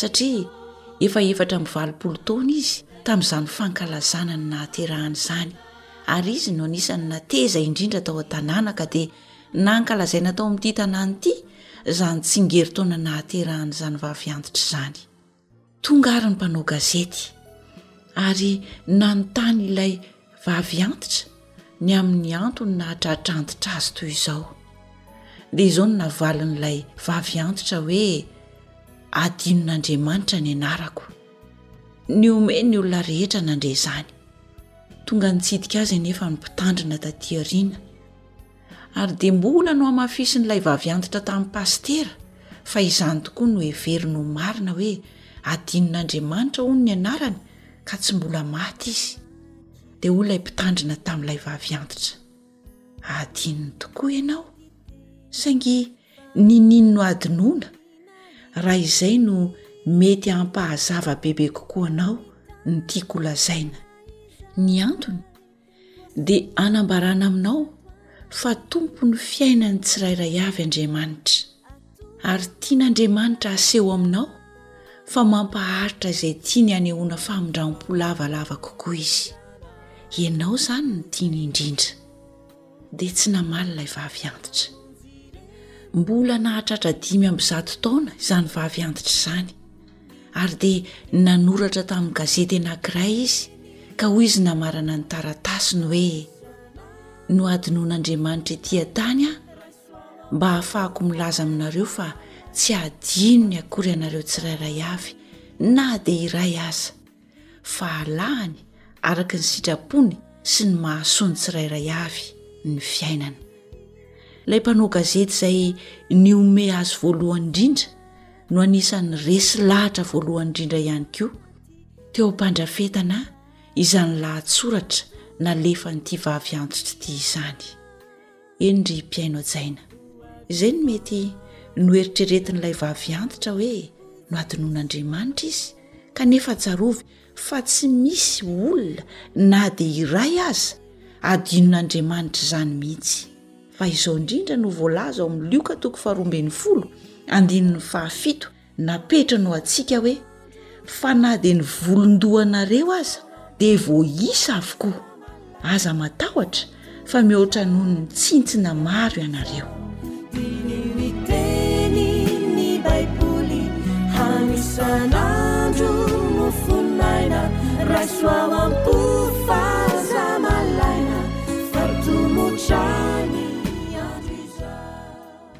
satria efa efatra amby valopolo taona izy tamin'izany fankalazana ny nahaterahany izany ary izy no anisan'ny nateza indrindra tao an-tanàna ka dia nankalazaina tao amin'ity tanàna ity izany tsingeritaona nahaterahany izany vaviantitra izany tonga ary ny mpanao gazety ary nanontany ilay Vavy antitra ny amin'ny antony nahatratra antitra azy toy izao. Dia izao no navalin'ilay vavy antitra hoe, Adinon'Andriamanitra ny anarako. Nihomehy ny olona rehetra nandre izany. Tonga nitsidika azy anefa ny mpitandrina taty aoriana. Ary dia mbola nohamafisin'ilay vaviantitra tamin'i Pasitera fa izany tokoa no heveriny ho marina hoe adinon'Andriamanitra hono ny anarany ka tsy mbola maty izy. Dia hoy ilay mpitandrina tamin'ilay vaviantitra, Adinony tokoa ianao. Saingy ninin no adinoana? Raha izay no mety hampahazava bebe kokoa anao ny tiako holazaina. Ny antony? dia hanambarana aminao fa tompon'ny fiainan'ny tsirairay avy Andriamanitra, ary tian'Andriamanitra haseho aminao fa mampaharitra izay tiany hanehoana famindram-po lavalava kokoa Izy. Ianao izany no tiany indrindra. Dia tsy namaly ilay vavy antitra. Mbola nahatratra dimy amby zato taona izany vavy antitra izany. ary dia nanoratra tamin'ny gazety anankiray izy ka hoy izy namarana ny taratasiny hoe nohadinoan'andriamanitra ety an-tany aho mba hahafahako milaza aminareo fa tsy hadino ny akory ianareo tsirairay avy na dia iray aza fahalahany araka ny sitrapony sy ny mahasoa ny tsirairay avy ny fiainana ilay mpanao gazety izay ny ome azy voalohany indrindra no anisan'ny resy lahatra voalohany indrindra ihany koa teo am-pandrafetana izany lahatsoratra nalefan'ity vaviantsotra ity izany eny ry mpihaino hajaina izay no mety noeritreretin'ilay vaviantitra hoe noadinoan'andriamanitra izy kanefa tsarovy fa tsy misy olona na dia iray aza adinon'andriamanitra izany mihitsy fa izao indrindra no voalaza ao amin'ny lioka toko faharoambeny folo andininy fahafito Napetrany ho antsika hoe, Fa na dia ny volon-dohanareo aza dia voaisa avokoa. Aza matahotra, fa mihoatra noho ny tsintsina maro ianareo. Diniho ny tenin'ny Baiboly hany isan'andro, mofonaina, raiso ao am-po fa aza malaina, faritoa motrany andro izao.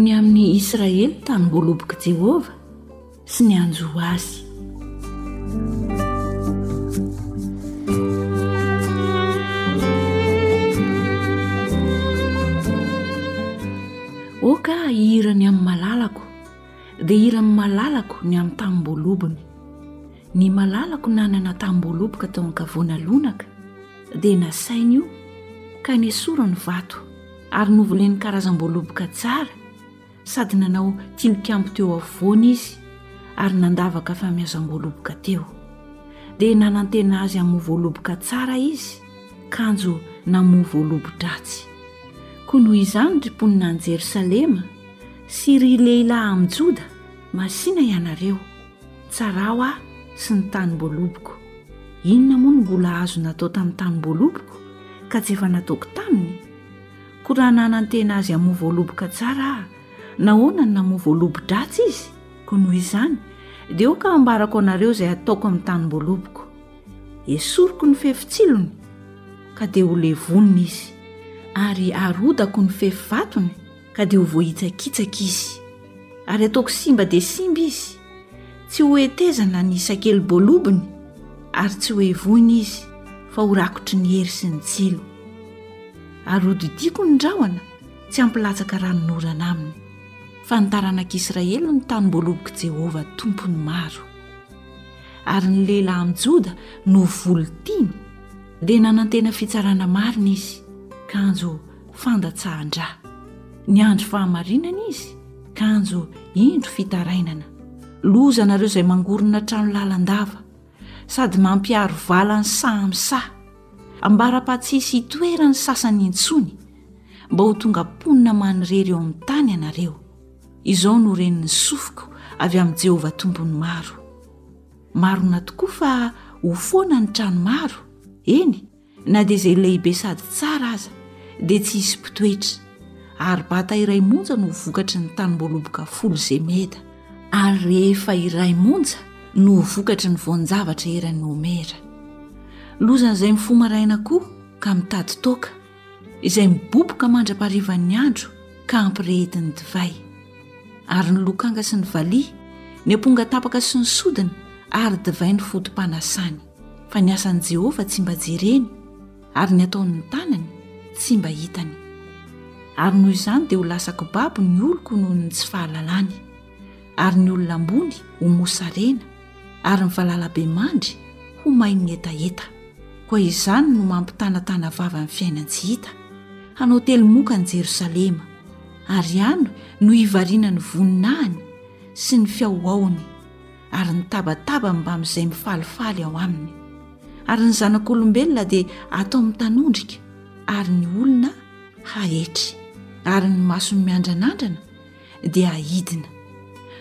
ny amin'ny israely tany mbolobok'i jehovah sy ny anjo azy oka hihirany amin'ny malalako dia hiran'ny malalako ny amin'ny tamim-bolobony Ny malalako nanana tamboholoboka tao an-kavoana lonaka dia nasainy io ka nesorany vato ary novoleny karazam-boaloboka tsara sady nanao tilikambo teo afovoany izy ary nandavaka famiazam-boaloboka teo. Dia nanantena azy hamoa voaloboka tsara izy kanjo namoa voalobo-dratsy. Koa noho izany ry mponina any Jerosalema sy ry lehilahy amin'ny Joda, masìna ianareo. Tsarao aho sy ny tanim-boaloboko. Inona moa no mbola azo natao tamin'ny tanim-boaloboko ka tsy efa nataoko taminy? Koa raha nanantena azy hamoa voaloboka tsara aho, nahoana no namoa voalobo-dratsy izy? Koa noho izany, dia aoka hambarako anareo izay hataoko amin'ny tanim-boaloboko. Esoriko ny fefy tsilony, ka dia ho levonina izy, ary harodako ny fefy vatony, ka dia ho voahitsakitsaka izy ary ataoko simba dia simba izy tsy ho hetezana ny sakely bolobony ary tsy hohevoina izy fa ho rakotry ny hery sy ny tsilo ary hodidiako ny rahona tsy hampilatsaka ranonorana aminy fa ny taranak'israely ny tanim-bolobok'i jehovah tompony maro ary ny lehilahy amin'i joda no volotiny dia nanantena fitsarana marina izy kanjo fandatsahan-dra. Niandry fahamarinana izy, kanjo indro fitarainana. Loza anareo izay mangorona trano lalandava, sady mampiaro vala ny saha amin'ny saha. Ambara fa tsy hisy hitoerany sasany intsony, mba ho tonga mponina manirery eo amin'ny tany ianareo. Izao no ren'ny sofiko avy amin'i Jehovah Tompon'ny maro. Marina tokoa fa ho foana ny trano maro, eny, Na dia izay lehibe sady tsara aza dia tsy hisy mpitoetra. Aribata iray monja no ho vokatry ny tanimboaloboka folo zemeda. Ary rehefa iray monja no ho vokatry ny voan-javatra eran'ny homera. Lozan'izay mifoha maraina koa ka mitady toaka, izay miboboka mandra-paharivan'ny andro ka ampirehetin'ny divay. Ary ny lokanga sy ny valiha, ny amponga tapaka sy ny sodina ary divay ny foto-panasany. fa ny asan'i Jehovah tsy mba jereny ary ny ataon'ny tanany tsy mba hitany. Ary noho izany dia ho lasa kibabo ny oloko noho ny tsy fahalalany, ary ny olona ambony ho mosarena, ary ny valalabemandry ho main'ny hetaheta. Koa izany no mampitanatana vava ny fiainan-tsy hita, hanao telomoka an'i Jerosalema, ary any no hivariana ny voninahiny sy ny fiaoaony. ary nitabataba mbamin'izay mifalifaly ao aminy ary ny zanak'olombelona dia atao mitanondrika ary ny olona haetry ary ny masony miandranandrana dia hahidina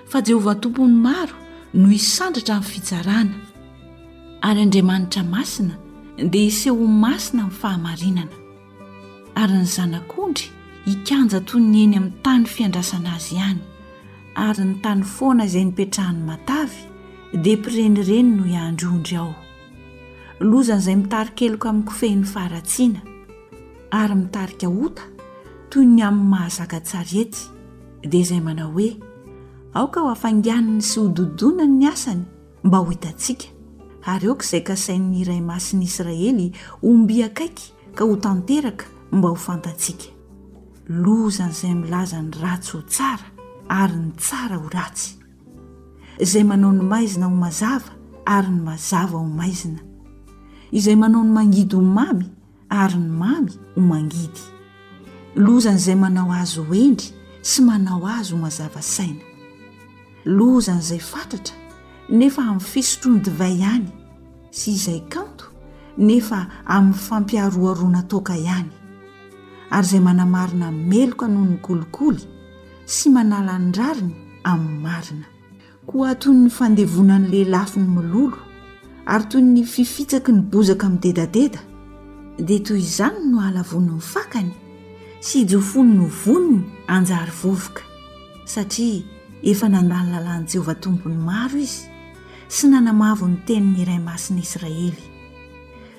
fa jehovah tompon'ny maro no hisandratra amin'ny fitsarana ary andriamanitra masina dia isehoany masina amin'ny fahamarinana ary ny zanak'ondry hikanja toy ny eny amin'ny tany fiandrasana azy ihany ary ny tany foana izay nipetrahan'ny matavy dia mpirenireny no hiandry ondry ao lozana izay mitarikeloka amin'ny kofehin'ny faharatsiana ary mitarika ota toy ny amin'ny mahazakatsarihetsy dia izay manao hoe aoka ho hafainganiny sy hododonany ny asany mba ho hitantsika ary eoka izay kasain'ny iray masin'israely omby akaiky ka ho tanteraka mba ho fantatsika. Loza an'izay milaza ny ratsy ho tsara ary ny tsara ho ratsy. Izay manao ny maizina ho mazava ary ny mazava ho maizina. Izay manao ny mangidy ho mamy ary ny mamy ho mangidy. Loza an'izay manao azy ho hendry sy manao azy ho mazava saina. Lozany izay fatratra nefa amin'ny fisotroany divay ihany sy izay kanto nefa amin'ny fampiharoharoana toaka ihany, ary izay manamarina meloka noho ny kolikoly sy manala ny rariny amin'ny marina. Koa toy ny fandevonan'ny lelafo ny mololo ary toy ny fifitsaky ny bozaka midedadeda, dia toy izany no halavony ny fakany sy hijofoany ny voniny hanjary vovoka. satria efa nandà ny lalàn'i Jehovah tombony maro izy sy nanamavo ny tenin'ny Iray Masin'i Israely.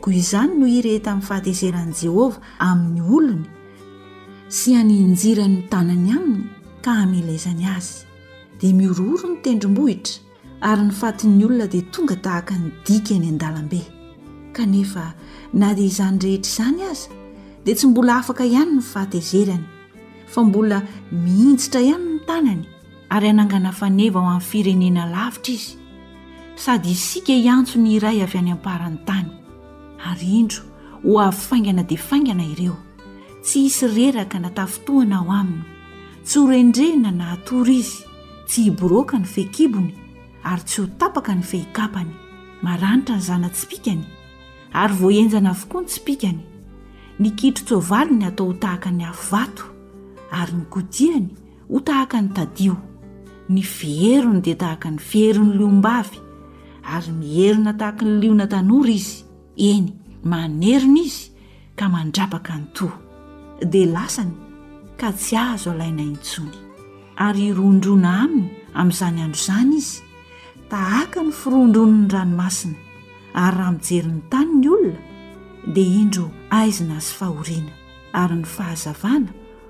Koa izany no hirehetan'ny fahatezeran'i Jehovah amin'ny olony sy haninjirany ny tanany aminy ka hamelezany azy, dia mihorohoro ny tendrombohitra, ary ny fatin'ny olona dia tonga tahaka ny dika eny an-dalambe. Kanefa na dia izany rehetra izany aza dia tsy mbola afaka ihany ny fahatezerany, fa mbola mihinjitra ihany ny tanany ary hanangana faneva ho amin'ny firenena lavitra izy, sady hisiaka hiantso ny iray avy any am-paran'ny tany. Ary indro ho avy faingana dia faingana ireo, tsy hisy reraka na tafintohana ao aminy, tsy ho rendrena na hatory izy, tsy hiboroaka ny fehikibony ary tsy ho tapaka ny fehikapany. Maranitra ny zana-tsipìkany ary voahenjana avokoa ny tsipìkany. Ny kitron-tsoavaliny hatao ho tahaka ny afo vato ary ny kodiany ho tahaka ny tadio. Ny fierony dia tahaka ny fieron'ny liombavy ary mierona tahaka ny liona tanora izy, eny, manerona izy, ka mandrapaka ny toa dia lasany ka tsy azo alaina intsony ary hirondrona aminy amin'izany andro izany izy tahaka ny firondron'ny ranomasina ary raha mijery ny tany ny olona dia indro aizina sy fahoriana ary ny fahazavana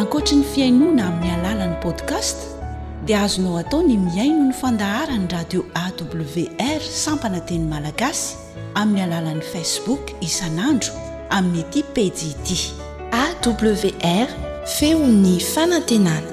Ankoatry ny fihainoana amin'ny alalan'ny podcast dia azonao atao ny mihaino ny fandaharan'ny radio awr sampana teny malagasy amin'ny alalan'ny facebook isan'andro amin'ity pejy ity. AWR, feon'ny fanantenana.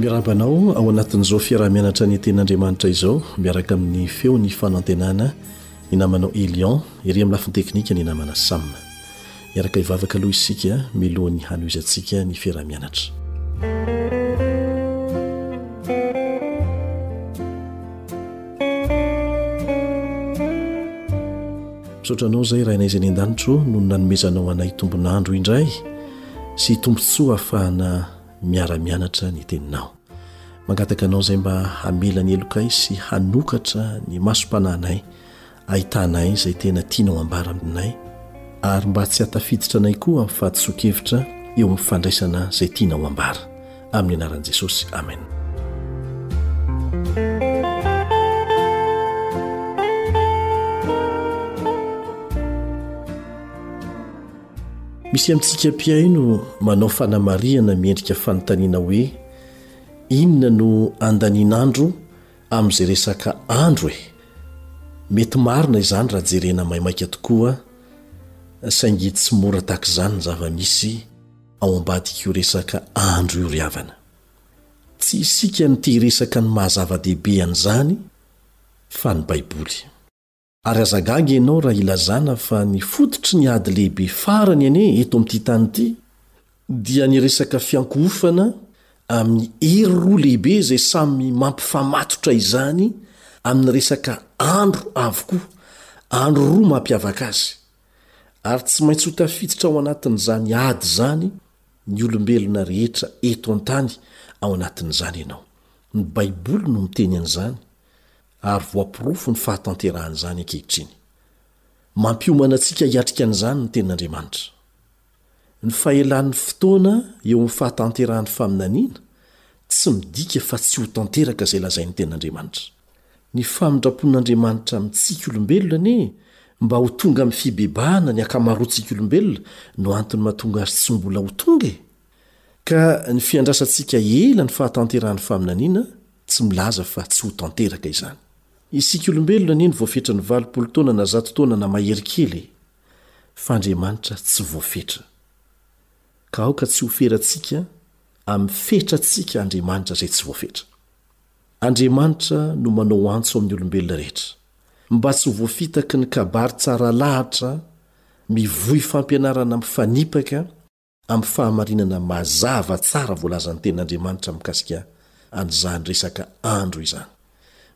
Miarahaba anao ao anatin'izao fiaraha-mianatra ny tenin'Andriamanitra izao miaraka amin'ny feo ny fanantenana ny namanao Elion, ery amin'ny lafiny teknika ny namana Sam. Miaraka hivavaka aloha isika milohan'ny hanohizantsika ny fiaraha-mianatra. Misaotra anao izay rainay izay any an-danitro no nanomezanao anay tombon'andro indray sy tombontsoa afahana miara-mianatra ny teninao. Mangataka anao izay mba hamela ny helokay sy hanokatra ny masom-panahinay ahitanay izay tena tianao ambara aminay ary mba tsy hatafiditra anay koa amin'ny fahadisoan-kevitra eo amin'ny fandraisana izay tianao ambara amin'ny anaran'i jesosy amen misy amintsika mpihaino manao fanamarihana miendrika fanontaniana hoe inona no andanin'andro amin'izay resaka andro e! mety marina izany raha jerena maimaika tokoa saingy tsy mora tahaka izany ny zava-misy ao ambadik'io resaka andro io ry havana. Tsy isika no te-hiresaka ny maha-zava-dehibe an'izany fa ny Baiboly. Ary aza gaga ianao raha ilazana fa ny fototry ny ady lehibe farany anie eto amin'ity tany ity dia ny resaka fiankohofana amin'ny hery roa lehibe izay samy mampifamatotra izany amin'ny resaka andro avokoa, andro roa mampiavaka azy. Ary tsy maintsy ho tafiditra ao anatin'izany ady izany ny olombelona rehetra eto an-tany ao anatin'izany ianao. Ny Baiboly no miteny an'izany. Ary voaporofo ny fahatanterahan'izany ankehitriny. Mampiomana antsika hiatrika an'izany ny Tenin'Andriamanitra. Ny fahelan'ny fotoana eo amin'ny fahatanterahan'ny faminaniana tsy midika fa tsy ho tanteraka izay lazain'ny Tenin'Andriamanitra. Ny famindram-pon'Andriamanitra amintsika olombelona anie mba ho tonga amin'ny fibebahana ny ankamaroantsika olombelona no antony mahatonga azy tsy mbola ho tonga e! Ka ny fiandrasantsika ela ny fahatanterahan'ny faminaniana tsy milaza fa tsy ho tanteraka izany. Isika olombelona anie no voafetra ny valopolo taona na zato taona na mahery kely e! Fa Andriamanitra tsy voafetra. Ka aoka tsy ho ferantsika amin'ny fetrantsika Andriamanitra izay tsy voafetra. Andriamanitra no manao antso amin'ny olombelona rehetra, mba tsy ho voafitaky ny kabary tsara lahatra mivoy fampianarana mifanipaka, amin'ny fahamarinana mazava tsara voalazan'ny Tenin'Andriamanitra mikasika an'izany resaka andro izany,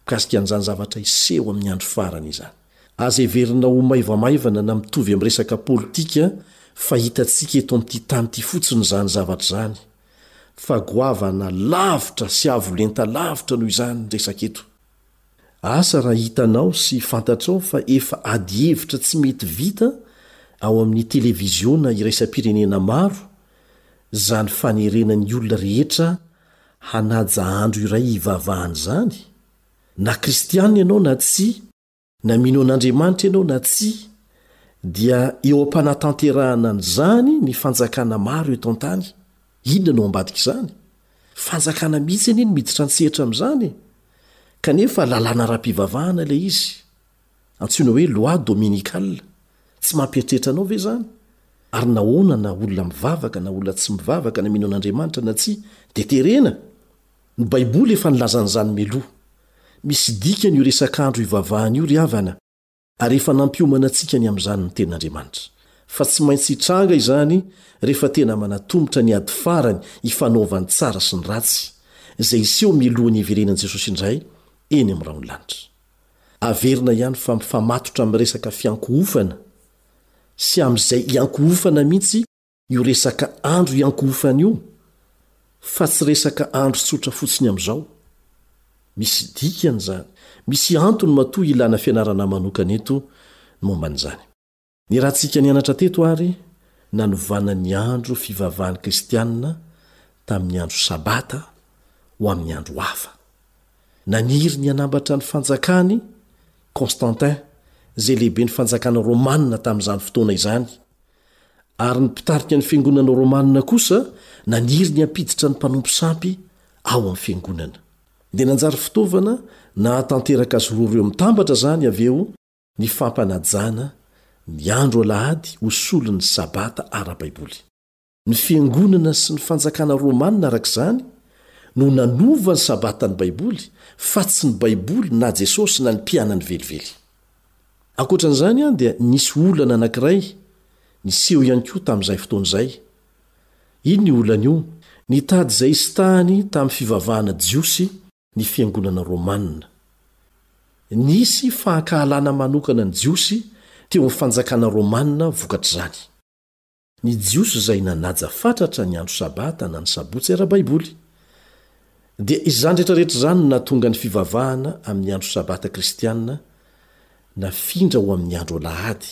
mikasika an'izany zavatra hiseho amin'ny andro farany izany. Aza heverina ho maivamaivana na mitovy amin'ny resaka politika fa hitantsika eto amin'ity tany ity fotsiny izany zavatra izany, fa goavana lavitra sy avo lenta lavitra noho izany ny resaka eto. Asa raha hitanao sy fantatrao fa efa adihevitra tsy mety vita ao amin'ny televiziona iraisam-pirenena maro izany fanerena ny olona rehetra hanaja andro iray hivavahana izany? Na kristiana ianao na tsia, Na mino an'Andriamanitra ianao na tsia, dia eo am-panatanterahana an'izany ny fanjakana maro eto an-tany. Inona no ambadik'izany? Fanjakana mihitsy anie no miditra an-tsehatra amin'izany e! Kanefa lalàna ara-pivavahana ilay izy. Antsoina hoe loi dominicale. Tsy mampieritreritra anao ve izany? Ary nahoana na olona mivavaka na olona tsy mivavaka na mino an'Andriamanitra na tsia dia terena? Ny Baiboly efa nilaza an'izany mialoha. Misy dikany io resaka andro hivavahana io, ry havana, ary efa nampiomana antsika ny amin'izany ny Tenin'Andriamanitra. Fa tsy maintsy hitranga izany rehefa tena manatomotra ny ady farany hifanaova ny tsara sy ny ratsy, izay hiseho mialoha ny hiverenan'i Jesosy indray eny amin'ny rahon'ny lanitra. Averina ihany fa mifamatotra amin'ny resaka fiankohofana, sy amin'izay hiankohofana mihitsy, Io resaka andro iankohofana io fa tsy resaka andro tsotra fotsiny amin'izao. Misy dikany izany, misy antony matoa ilana fianarana manokana eto ny momba an'izany. Niarahantsika nianatra teto ary nanovana ny andro fivavahan'ny kristianina tamin'ny andro sabata ho amin'ny andro hafa. Naniry ny hanambatra ny fanjakan'i Constantin, izay lehiben'ny fanjakana romanina tamin'izany fotoana izany, Ary ny mpitarika ny fiangonana romanina kosa naniry ny hampiditra ny mpanompo sampy ao amin'ny fiangonana. Dia nanjary fitaovana nahatanteraka azy roa ireo mitambatra izany avy eo ny fampanajana ny andro alahady ho solon'ny Sabata ara-baiboly. Ny fiangonana sy ny fanjakana romanina araka izany no nanova ny Sabatan'ny Baiboly fa tsy ny Baiboly na Jesosy na ny mpianany velively. Ankoatra an'izany dia nisy olana anankiray niseho ihany koa tamin'izay fotoana izay. Iny io olana io, nitady izay hisitahany tamin'ny fivavahana jiosy ny fiangonana romanina. Nisy fahankahalana manokana ny Jiosy teo amin'ny fanjakana romanina vokatr'izany. Ny Jiosy izay nanaja fatratra ny andro Sabata na ny Sabotsy ara-baiboly. Dia izany rehetra rehetra izany no nahatonga ny fivavahana amin'ny andro Sabata kristiana nafindra ho amin'ny andro Alahady,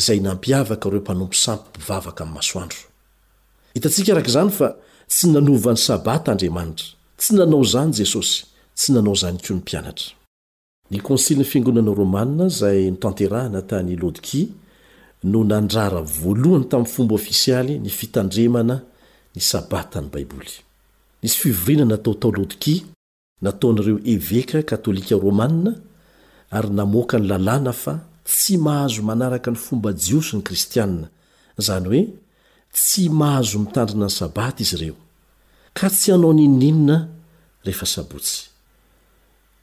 izay nampiavaka ireo mpanompo sampy mpivavaka amin'ny masoandro. Hitantsika araka izany fa tsy nanova ny Sabata Andriamanitra. Tsy nanao izany Jesosy, tsy nanao izany koa ny mpianatra. Ny Konsilin'ny Fiangonana Romana izay notanterahina tany Laodikia no nandrara voalohany tamin'ny fomba ofisialy ny fitandremana ny Sabata ny Baiboly. Nisy fivoriana natao tao Laodikia nataon'ireo eveka katolika romana ary namoaka ny lalàna fa tsy mahazo manaraka ny fomba jiosy ny kristiana, izany hoe tsy mahazo mitandrina ny Sabata izy ireo, ka tsy hanao n'inon'inona rehefa Sabotsy.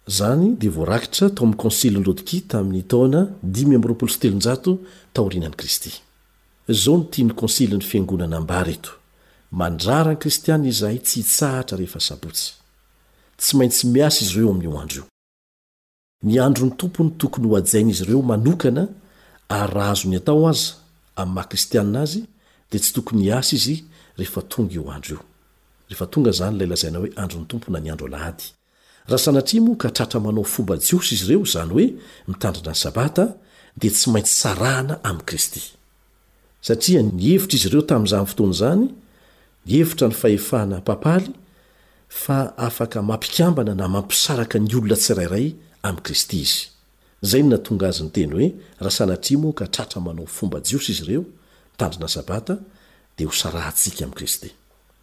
Izany dia voarakitra tao amin'ny Kônsilin'i Lôdikia tamin'ny taona dimy amby roapolo sy telonjato taorianan'i Kristy. Izao no tian'ny Kônsilin'ny Fiangonana ambara eto, Mandrara ny Kristiana izahay tsy hitsahatra rehefa Sabotsy. Tsy maintsy miasa izy ireo amin'io andro io. Ny andron'ny Tompo no tokony hohajain'izy ireo manokana ary raha azony atao aza amin'ny maha Kristiana azy dia tsy tokony hiasa izy rehefa tonga io andro io. Rehefa tonga izany ilay lazaina hoe andron'ny Tompo na ny andro alahady, Raha sanatria moa ka tratra manao fomba jiosy izy ireo, izany hoe mitandrina ny Sabata, dia tsy maintsy sarahana amin'i Kristy. Satria ny hevitry izy ireo tamin'izany fotoana izany, ny hevitra ny fahefana papaly, fa afaka mampikambana na mampisaraka ny olona tsirairay amin'i Kristy izy. Izay no nahatonga azy niteny hoe, Raha sanatria moa ka tratra manao fomba jiosy izy ireo, mitandrina ny Sabata, dia hosarahantsika amin'i Kristy.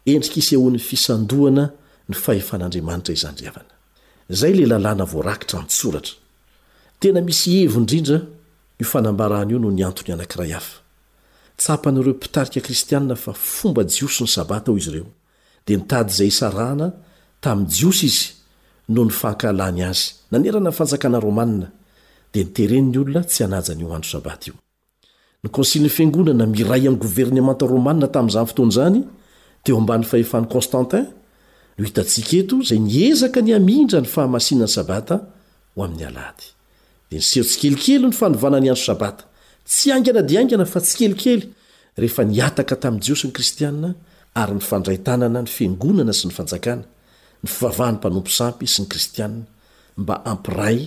Endrika isehoan'ny fisandohana ny fahefan'Andriamanitra izany ry havana. Izay ilay lalàna voarakitra an-tsoratra. Tena misy heviny indrindra io fanambarana io noho ny antony anankiray hafa. Tsapan'ireo mpitarika kristiana fa fomba jiosy ny Sabata hoy izy ireo, dia nitady izay hisarahana tamin'ny Jiosy izy noho ny fankahalany azy. Nanerana ny fanjakana romanina, dia nitereny ny olona tsy hanaja an'io andro Sabata io. Ny Konsilin'ny Fiangonana, miray amin'ny governemanta romanina tamin'izany fotoana izany, teo ambany fahefan'i Constantin, no hitantsika eto, izay niezaka ny hamindra ny fahamasinan'ny Sabata ho amin'ny Alahady. Dia niseho tsikelikely ny fanovana ny andro Sabata, tsy haingana dia haingana fa tsikelikely, rehefa nihataka tamin'ny Jiosy ny Kristiana ary nifandray tanana ny Fiangonana sy ny Fanjakana, ny fivavahan'ny mpanompo sampy sy ny Kristiana, mba hampiray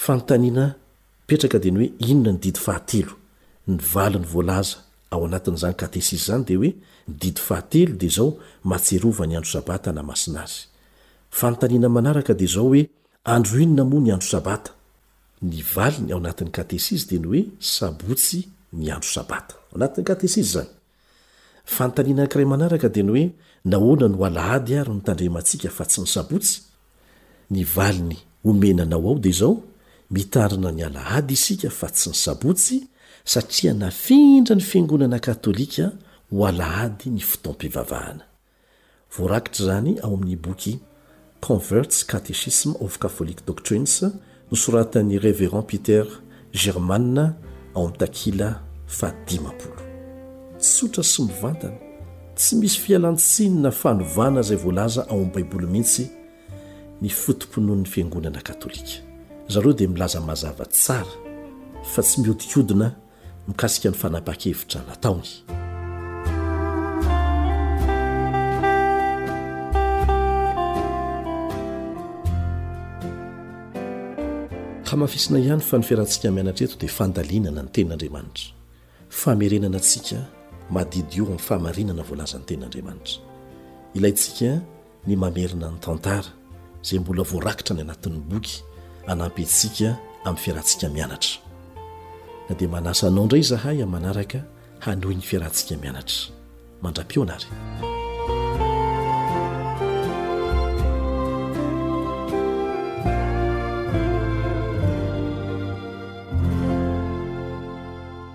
Fanontaniana mipetraka dia ny hoe inona ny didy fahatelo? Ny valiny voalaza ao anatin'izany katesisy izany dia hoe ny didy fahatelo dia izao matsiarova ny andro sabata na masina azy. Fanontaniana manaraka dia izao hoe andro inona moa ny andro sabata? Ny valiny ao anatin'ny katesisy dia ny hoe sabotsy ny andro sabata. Ao anatin'ny katesisy izany. Fanontaniana ankiray manaraka dia ny hoe nahoana no alahady ary no tandremantsika fa tsy ny sabotsy? Ny valiny omena anao ao dia izao, mitandrina ny alahady isika fa tsy ny sabotsy satria nafindra ny fiangonana katolika ho alahady ny fotoam-pivavahana. Voarakitra izany ao amin'ny boky Convert's Catechism of Catholic Doctrines, nosoratan'ny Révérend Peter German ao amin'ny takila faha dimampolo. Tsotra sy mivantana, tsy misy fialan-tsiny na fanovana izay voalaza ao amin'ny Baiboly mihitsy ny foto-pinoan'ny Fiangonana Katolika. Zareo dia milaza mazava tsara fa tsy mihodinkodina mikasika ny fanapahan-kevitra nataony. Hamafisina ihany fa ny fiarantsika amin'ny anatra eto dia fandalinana ny tenin'Andriamanitra, famerenana antsika madidio amin'ny fahamarinana voalazan'ny tenin'Andriamanitra. Ilaintsika ny mamerina ny tantara izay mbola voarakitra any anatin'ny boky hanampy antsika amin'ny fiarahantsika mianatra. Na dia manasa anao indray izahay amin'ny manaraka hanohy ny fiarahantsika mianatra. Mandra-pihaona ary.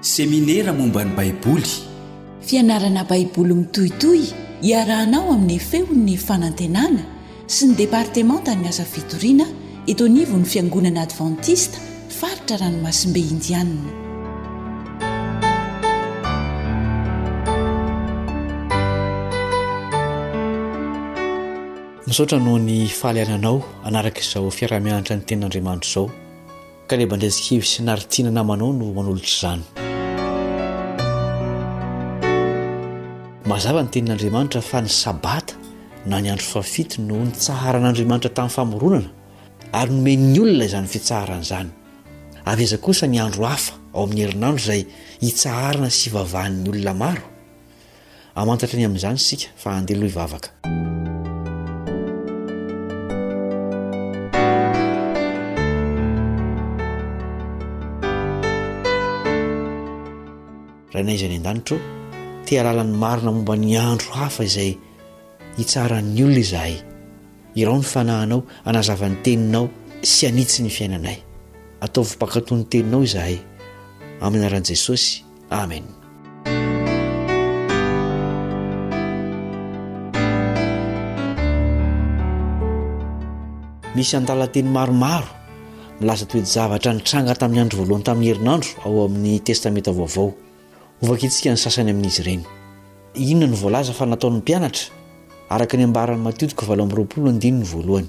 Seminera momba ny Baiboly. Fianarana Baiboly mitohitohy iarahanao amin'ny Feon'ny Fanantenana sy ny Departemantan'ny Asa Fitoriana eto anivon'ny Fiangonana Advantista Faritra Ranomasimbe Indianina. Misaotra noho ny fahalalana anao hanaraka izao fiaraha-mianatra ny Tenin'Andriamanitra izao. Kaleb Andriantsikevi sy Naritiana namanao no manolotra izany. Mazava ny tenin'Andriamanitra fa ny Sabata na ny andro fahafito no nitsaharan'Andriamanitra tamin'ny famoronana ary nomen'ny olona izany fitsaharana izany. Aveza kosa ny andro hafa ao amin'ny herinandro izay itsaharana sy ivavahan'ny olona maro? Hamantatra ny amin'izany isika fa andeha aloha hivavaka. Rainay izay any an-danitra ô, te hahalala ny marina momba ny andro hafa izay hitsaharan'ny olona izahay. Irao ny fanahinao, hanazava ny teninao sy hanitsy ny fiainanay. Ataovy mpankatò ny teninao izahay. Amin'ny anaran'i Jesosy. Amen. Misy andalan-teny maromaro milaza toe-javatra nitranga tamin'ny andro voalohany tamin'ny herinandro ao amin'ny Testamenta Vaovao. Hovakintsika ny sasany amin'izy ireny. Inona no voalaza fa nataon'ny mpianatra araka ny ambaran'i Matio toko valo amby roapolo andininy voalohany?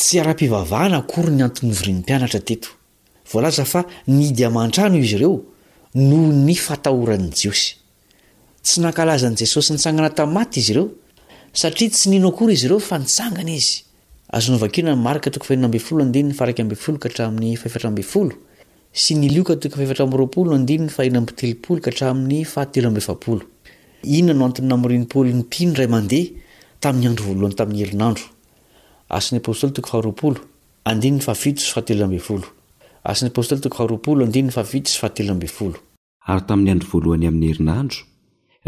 Tsy ara-pivavahana akory ny antony novorian'ny mpianatra teto. Voalaza fa nihidy aman-trano izy ireo noho ny fatahoran'ny Jiosy. Tsy nankalaza an'i Jesosy nitsangana tamin'ny maty izy ireo, satria tsy nino akory izy ireo fa nitsangana izy. Azo novakina ny Marka toko fahenina ambin'ny folo andininy faha iraika ambin'ny folo ka hatramin'ny fahefatra ambin'ny folo, sy ny Lioka toko fahefatra amby roapolo andininy faha enina amby telopolo ka hatramin'ny faha telo amby efapolo. Inona no antony namorian'i Paoly ny mpino iray mandeha tamin'ny andro voalohany tamin'ny herinandro? Asan'ny Apostoly toko faharoapolo, andininy fahafito sy fahatelo ambin'ny folo. Asan'ny Apostoly toko faharoapolo, andininy fahafito sy fahatelo ambin'ny folo. Ary tamin'ny andro voalohany amin'ny herinandro,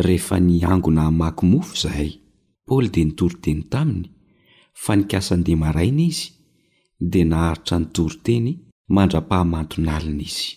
rehefa niangona hamaky mofo izahay, Paoly dia nitory teny taminy, fa nikasan-dia maraina izy, dia naharitra nitory teny mandra-pahamanton'alina izy.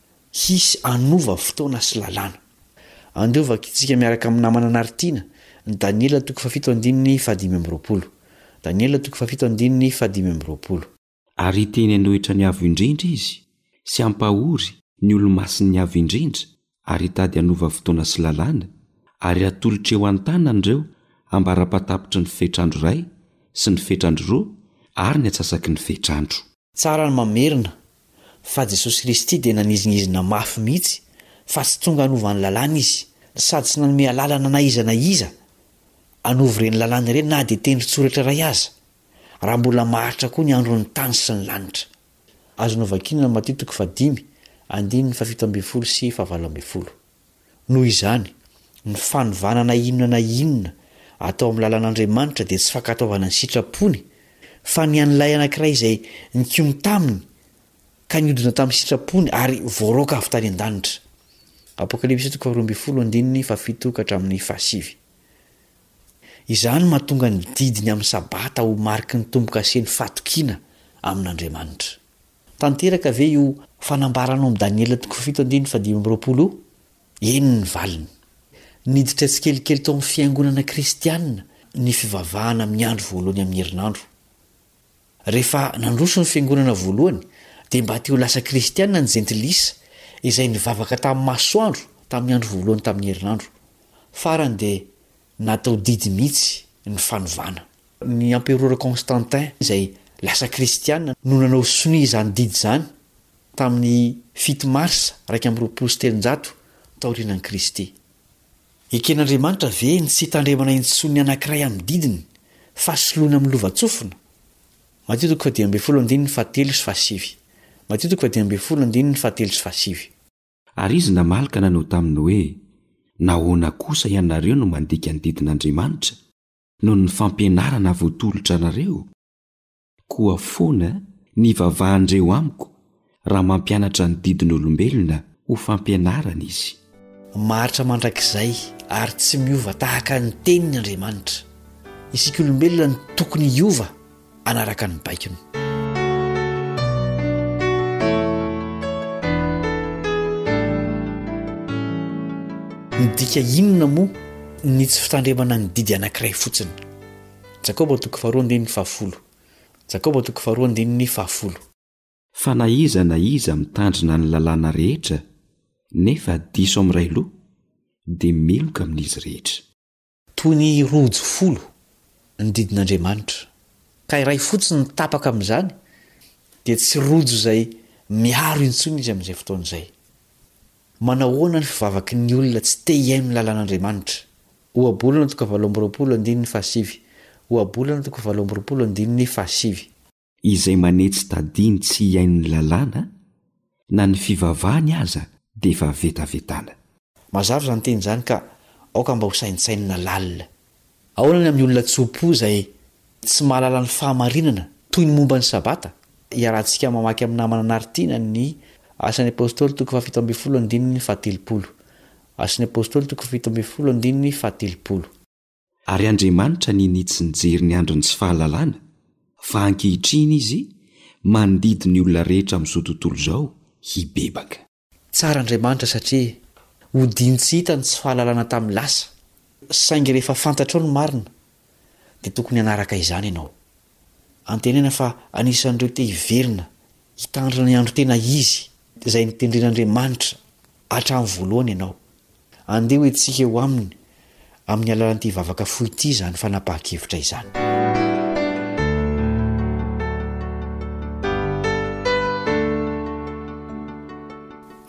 hisy hanova fotoana sy lalàna. Andeo vakintsika miaraka amin'ny namana anaritiana ny Daniela toko fahafito andininy fahadimy amby roapolo. Daniela toko fahafito andininy fahadimy amby roapolo. Ary hiteny hanohitra ny Avo Indrindra izy, sy hampahory ny olo-masin'ny Avo Indrindra, ary hitady hanova fotoana sy lalàna, ary hatolotra eo an-tanany ireo ambara-patapitry ny fetr'andro iray, sy ny fetr'andro roa, ary ny antsasaky ny fetr'andro. Tsara ny mamerina fa Jesosy Kristy dia nanizinizina mafy mihitsy fa tsy tonga hanova ny lalàna izy sady tsy nanome alalana na iza na iza hanovo ireny lalàna ireny na dia tendron-tsoratra iray aza raha mbola maharitra koa ny andron'ny tany sy ny lanitra. Azonao vakiana ny Matio toko fahadimy, andininy fahafito ambin'ny folo sy fahavalo ambin'ny folo. Noho izany, ny fanovana na inona na inona atao amin'ny lalan'Andriamanitra dia tsy fankatoavana ny sitrapony, fa ny an'ilay anankiray izay nikomy taminy ka niodina tamin'ny sitrapony ary voaroaka avy tany an-danitra. Apokalypsy toko faharoa ambin'ny folo andininy fahafito ka hatramin'ny fahasivy. Izany no mahatonga ny didiny amin'ny Sabata ho mariky ny tombo-kase ny fatokiana amin'Andriamanitra. Tanteraka ve io fanambaranao amin'i Daniela toko fito andininy fahadimy amby roapolo io? Eny ny valiny. Niditra tsikelikely tao amin'ny fiangonana kristiana ny fivavahana amin'ny andro voalohany amin'ny herinandro. Rehefa nandroso ny fiangonana voalohany, dia mba te ho lasa kristiana ny Jentilisa izay nivavaka tamin'ny masoandro tamin'ny andro voalohany tamin'ny herinandro. Farany dia Natao didy mihitsy ny fanovana. Ny emperora Constantin izay lasa kristiana no nanao sonia izany didy izany tamin'ny fito marsa iraika amby roapolo sy telonjato taorianan'i Kristy. Eken'Andriamanitra ve ny tsy hitandremana intsony ny anankiray amin'ny didiny fa soloina amin'ny lovantsofina? Matio toko fahadimy ambin'ny folo andininy fahatelo sy fahasivy Matio toko fahadimy ambin'ny folo andininy fahatelo sy fahasivy. Ary izy namaly ka nanao taminy hoe, Nahoana kosa ianareo no mandika ny didin'Andriamanitra noho ny fampianarana voatolotra anareo? Koa foana ny vavahandreo amiko raha mampianatra ny didin'olombelona ho fampianarana izy. Maharitra mandrakizay ary tsy miova tahaka ny Teniny Andriamanitra. Isika olombelona no tokony hiova hanaraka ny baikony. Midika inona moa ny tsy fitandremana ny didy anankiray fotsiny? Jakoba toko faharoa andininy fahafolo. Jakoba toko faharoa andininy fahafolo. Fa na iza na iza mitandrina ny lalàna rehetra nefa diso amin'ny iray loha dia meloka amin'izy rehetra. Toy ny rojo folo ny didin'Andriamanitra, ka iray fotsiny no tapaka amin'izany, dia tsy rojo izay miaro intsony izy amin'izay fotoana izay. Manahoana ny fivavaky ny olona tsy te hihaino ny lalàn'Andriamanitra? Ohabolana toko fahavalo amby roapolo andininy fahasivy Ohabolana toko fahavalo amby roapolo andininy fahasivy. izay manetsy tadiny tsy hihaino ny lalàna, na ny fivavahany aza dia efa vetavetana. Mazava izany teny izany ka aoka mba ho saintsainina lalina. Ahoana ny amin'ny olona tso-po izay tsy mahalala ny fahamarinana toy ny momba ny Sabata? Iarahantsika mamaky amin'ny namana anaritiana ny Asan'ny Apostoly toko fahafito ambin'ny folo andininy fahatelopolo. Asan'ny Apostoly toko fahafito ambin'ny folo andininy fahatelopolo. Ary Andriamanitra ny nitsy nijery ny andron'ny tsy fahalalana, fa ankehitriny Izy mandidy ny olona rehetra amin'izao tontolo izao hibebaka. Tsara Andriamanitra satria odiany tsy hita ny tsy fahalalana tamin'ny lasa, saingy rehefa fantatrao ny marina, dia tokony hanaraka izany ianao. Antenaina fa anisan'ireo te hiverina hitandrina ny andro tena izy izay notendren'Andriamanitra hatramin'ny voalohany ianao. Andeha ho entintsika eo aminy amin'ny alalan'ity vavaka fohy ity izany fanapahan-kevitra izany.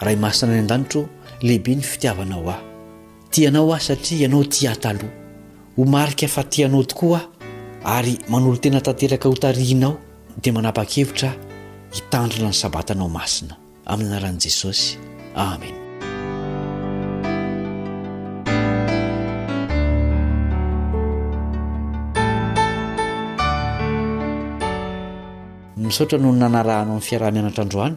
Ray masina any an-danitro ô, lehibe ny fitiavanao ahy. Tia anao aho satria ianao tia ahy taloha. Ho marika fa tia anao tokoa aho ary manolo-tena tanteraka hotarihinao dia manapa-kevitra aho hitandrina ny Sabatanao masina. Amin'ny anaran'i Jesosy. Amen. Misaotra noho ny nanarahanao ny fiaraha-mianatra androany.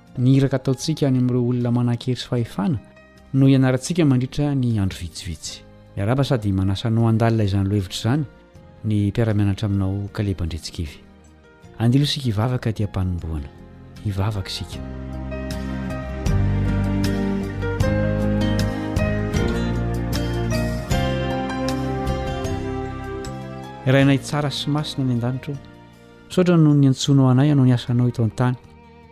ny iraka ataontsika any amin'ireo olona manan-kery sy fahefana no hianarantsika mandritra ny andro vitsivitsy. Miarahaba sady manasa anao handalina izany lohevitra izany ny mpiara-mianatra aminao Kaleba Andriantsikivy. Andilo isika hivavaka aty am-panombohana. Hivavaka isika. Rainay tsara sy masina any an-danitra ô, misaotra noho ny niantsoanao anay hanao ny asanao eto an-tany.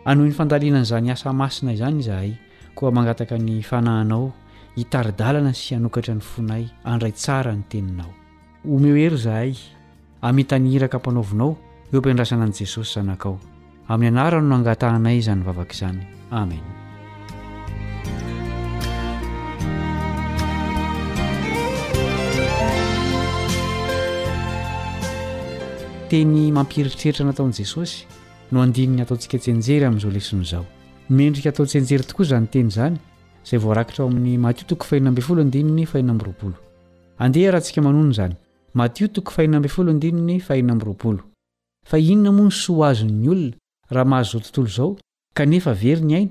Hanohy ny fandalinana izany asa masina izany izahay, koa mangataka ny fanahinao hitari-dalana sy hanokatra ny fonay handray tsara ny Teninao. Omeo hery izahay, hamitany iraka ampanaovinao eo am-piandrasana an'i Jesosy Zanakao. Amin'ny Anarany no angatahanay izany vavaka izany. Amen. Teny mampiheritreritra nataon'i Jesosy. no andininy ataontsika tsianjery amin'izao lesona izao. Mendrika atao tsianjery tokoa izany teny izany, izay voarakitra ao amin'ny Matio toko faheno ambin'ny folo andininy faheno amby roapolo. Andeha iarahantsika manonona izany. Matio toko faheno ambin'ny folo andininy faheno amby roapolo. Fa inona moa ny soa azon'ny olona raha mahazo izao tontolo izao, kanefa very ny ainy?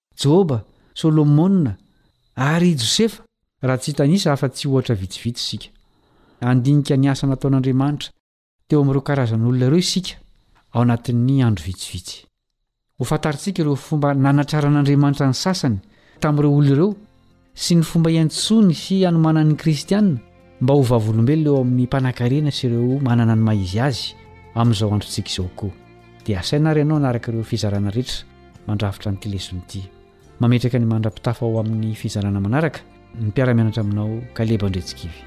Joba, Solomona, ary i Josefa, raha tsy hitanisa afa-tsy ohatra vitsivitsy isika. Handinika ny asa nataon'Andriamanitra teo amin'ireo karazan'olona ireo isika ao anatin'ny andro vitsivitsy. Hofantarintsika ireo fomba nanatraran'Andriamanitra ny sasany tamin'ireo olona ireo. sy ny fomba iantsoany sy hanomanany ny kristiana mba ho vavolombelona eo amin'ny mpanankarena sy ireo manana ny maha-izy azy amin'izao androntsika izao koa. Dia asaina ary ianao hanaraka ireo fizarana rehetra mandrafitra an'ity lesona ity. Mametraka ny mandra-pitafa ho amin'ny fizarana manaraka ny mpiara-mianatra aminao Kaleba Andriantsikivy.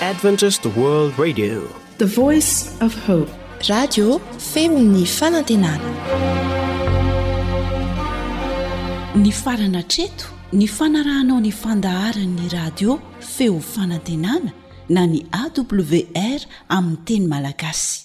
Adventist World Radio. The Voice of Hope. Radio feon'ny fanantenana. Ny farana treto ny fanarahanao ny fandaharan'ny radio feo fanantenana na ny AWR amin'ny teny malagasy.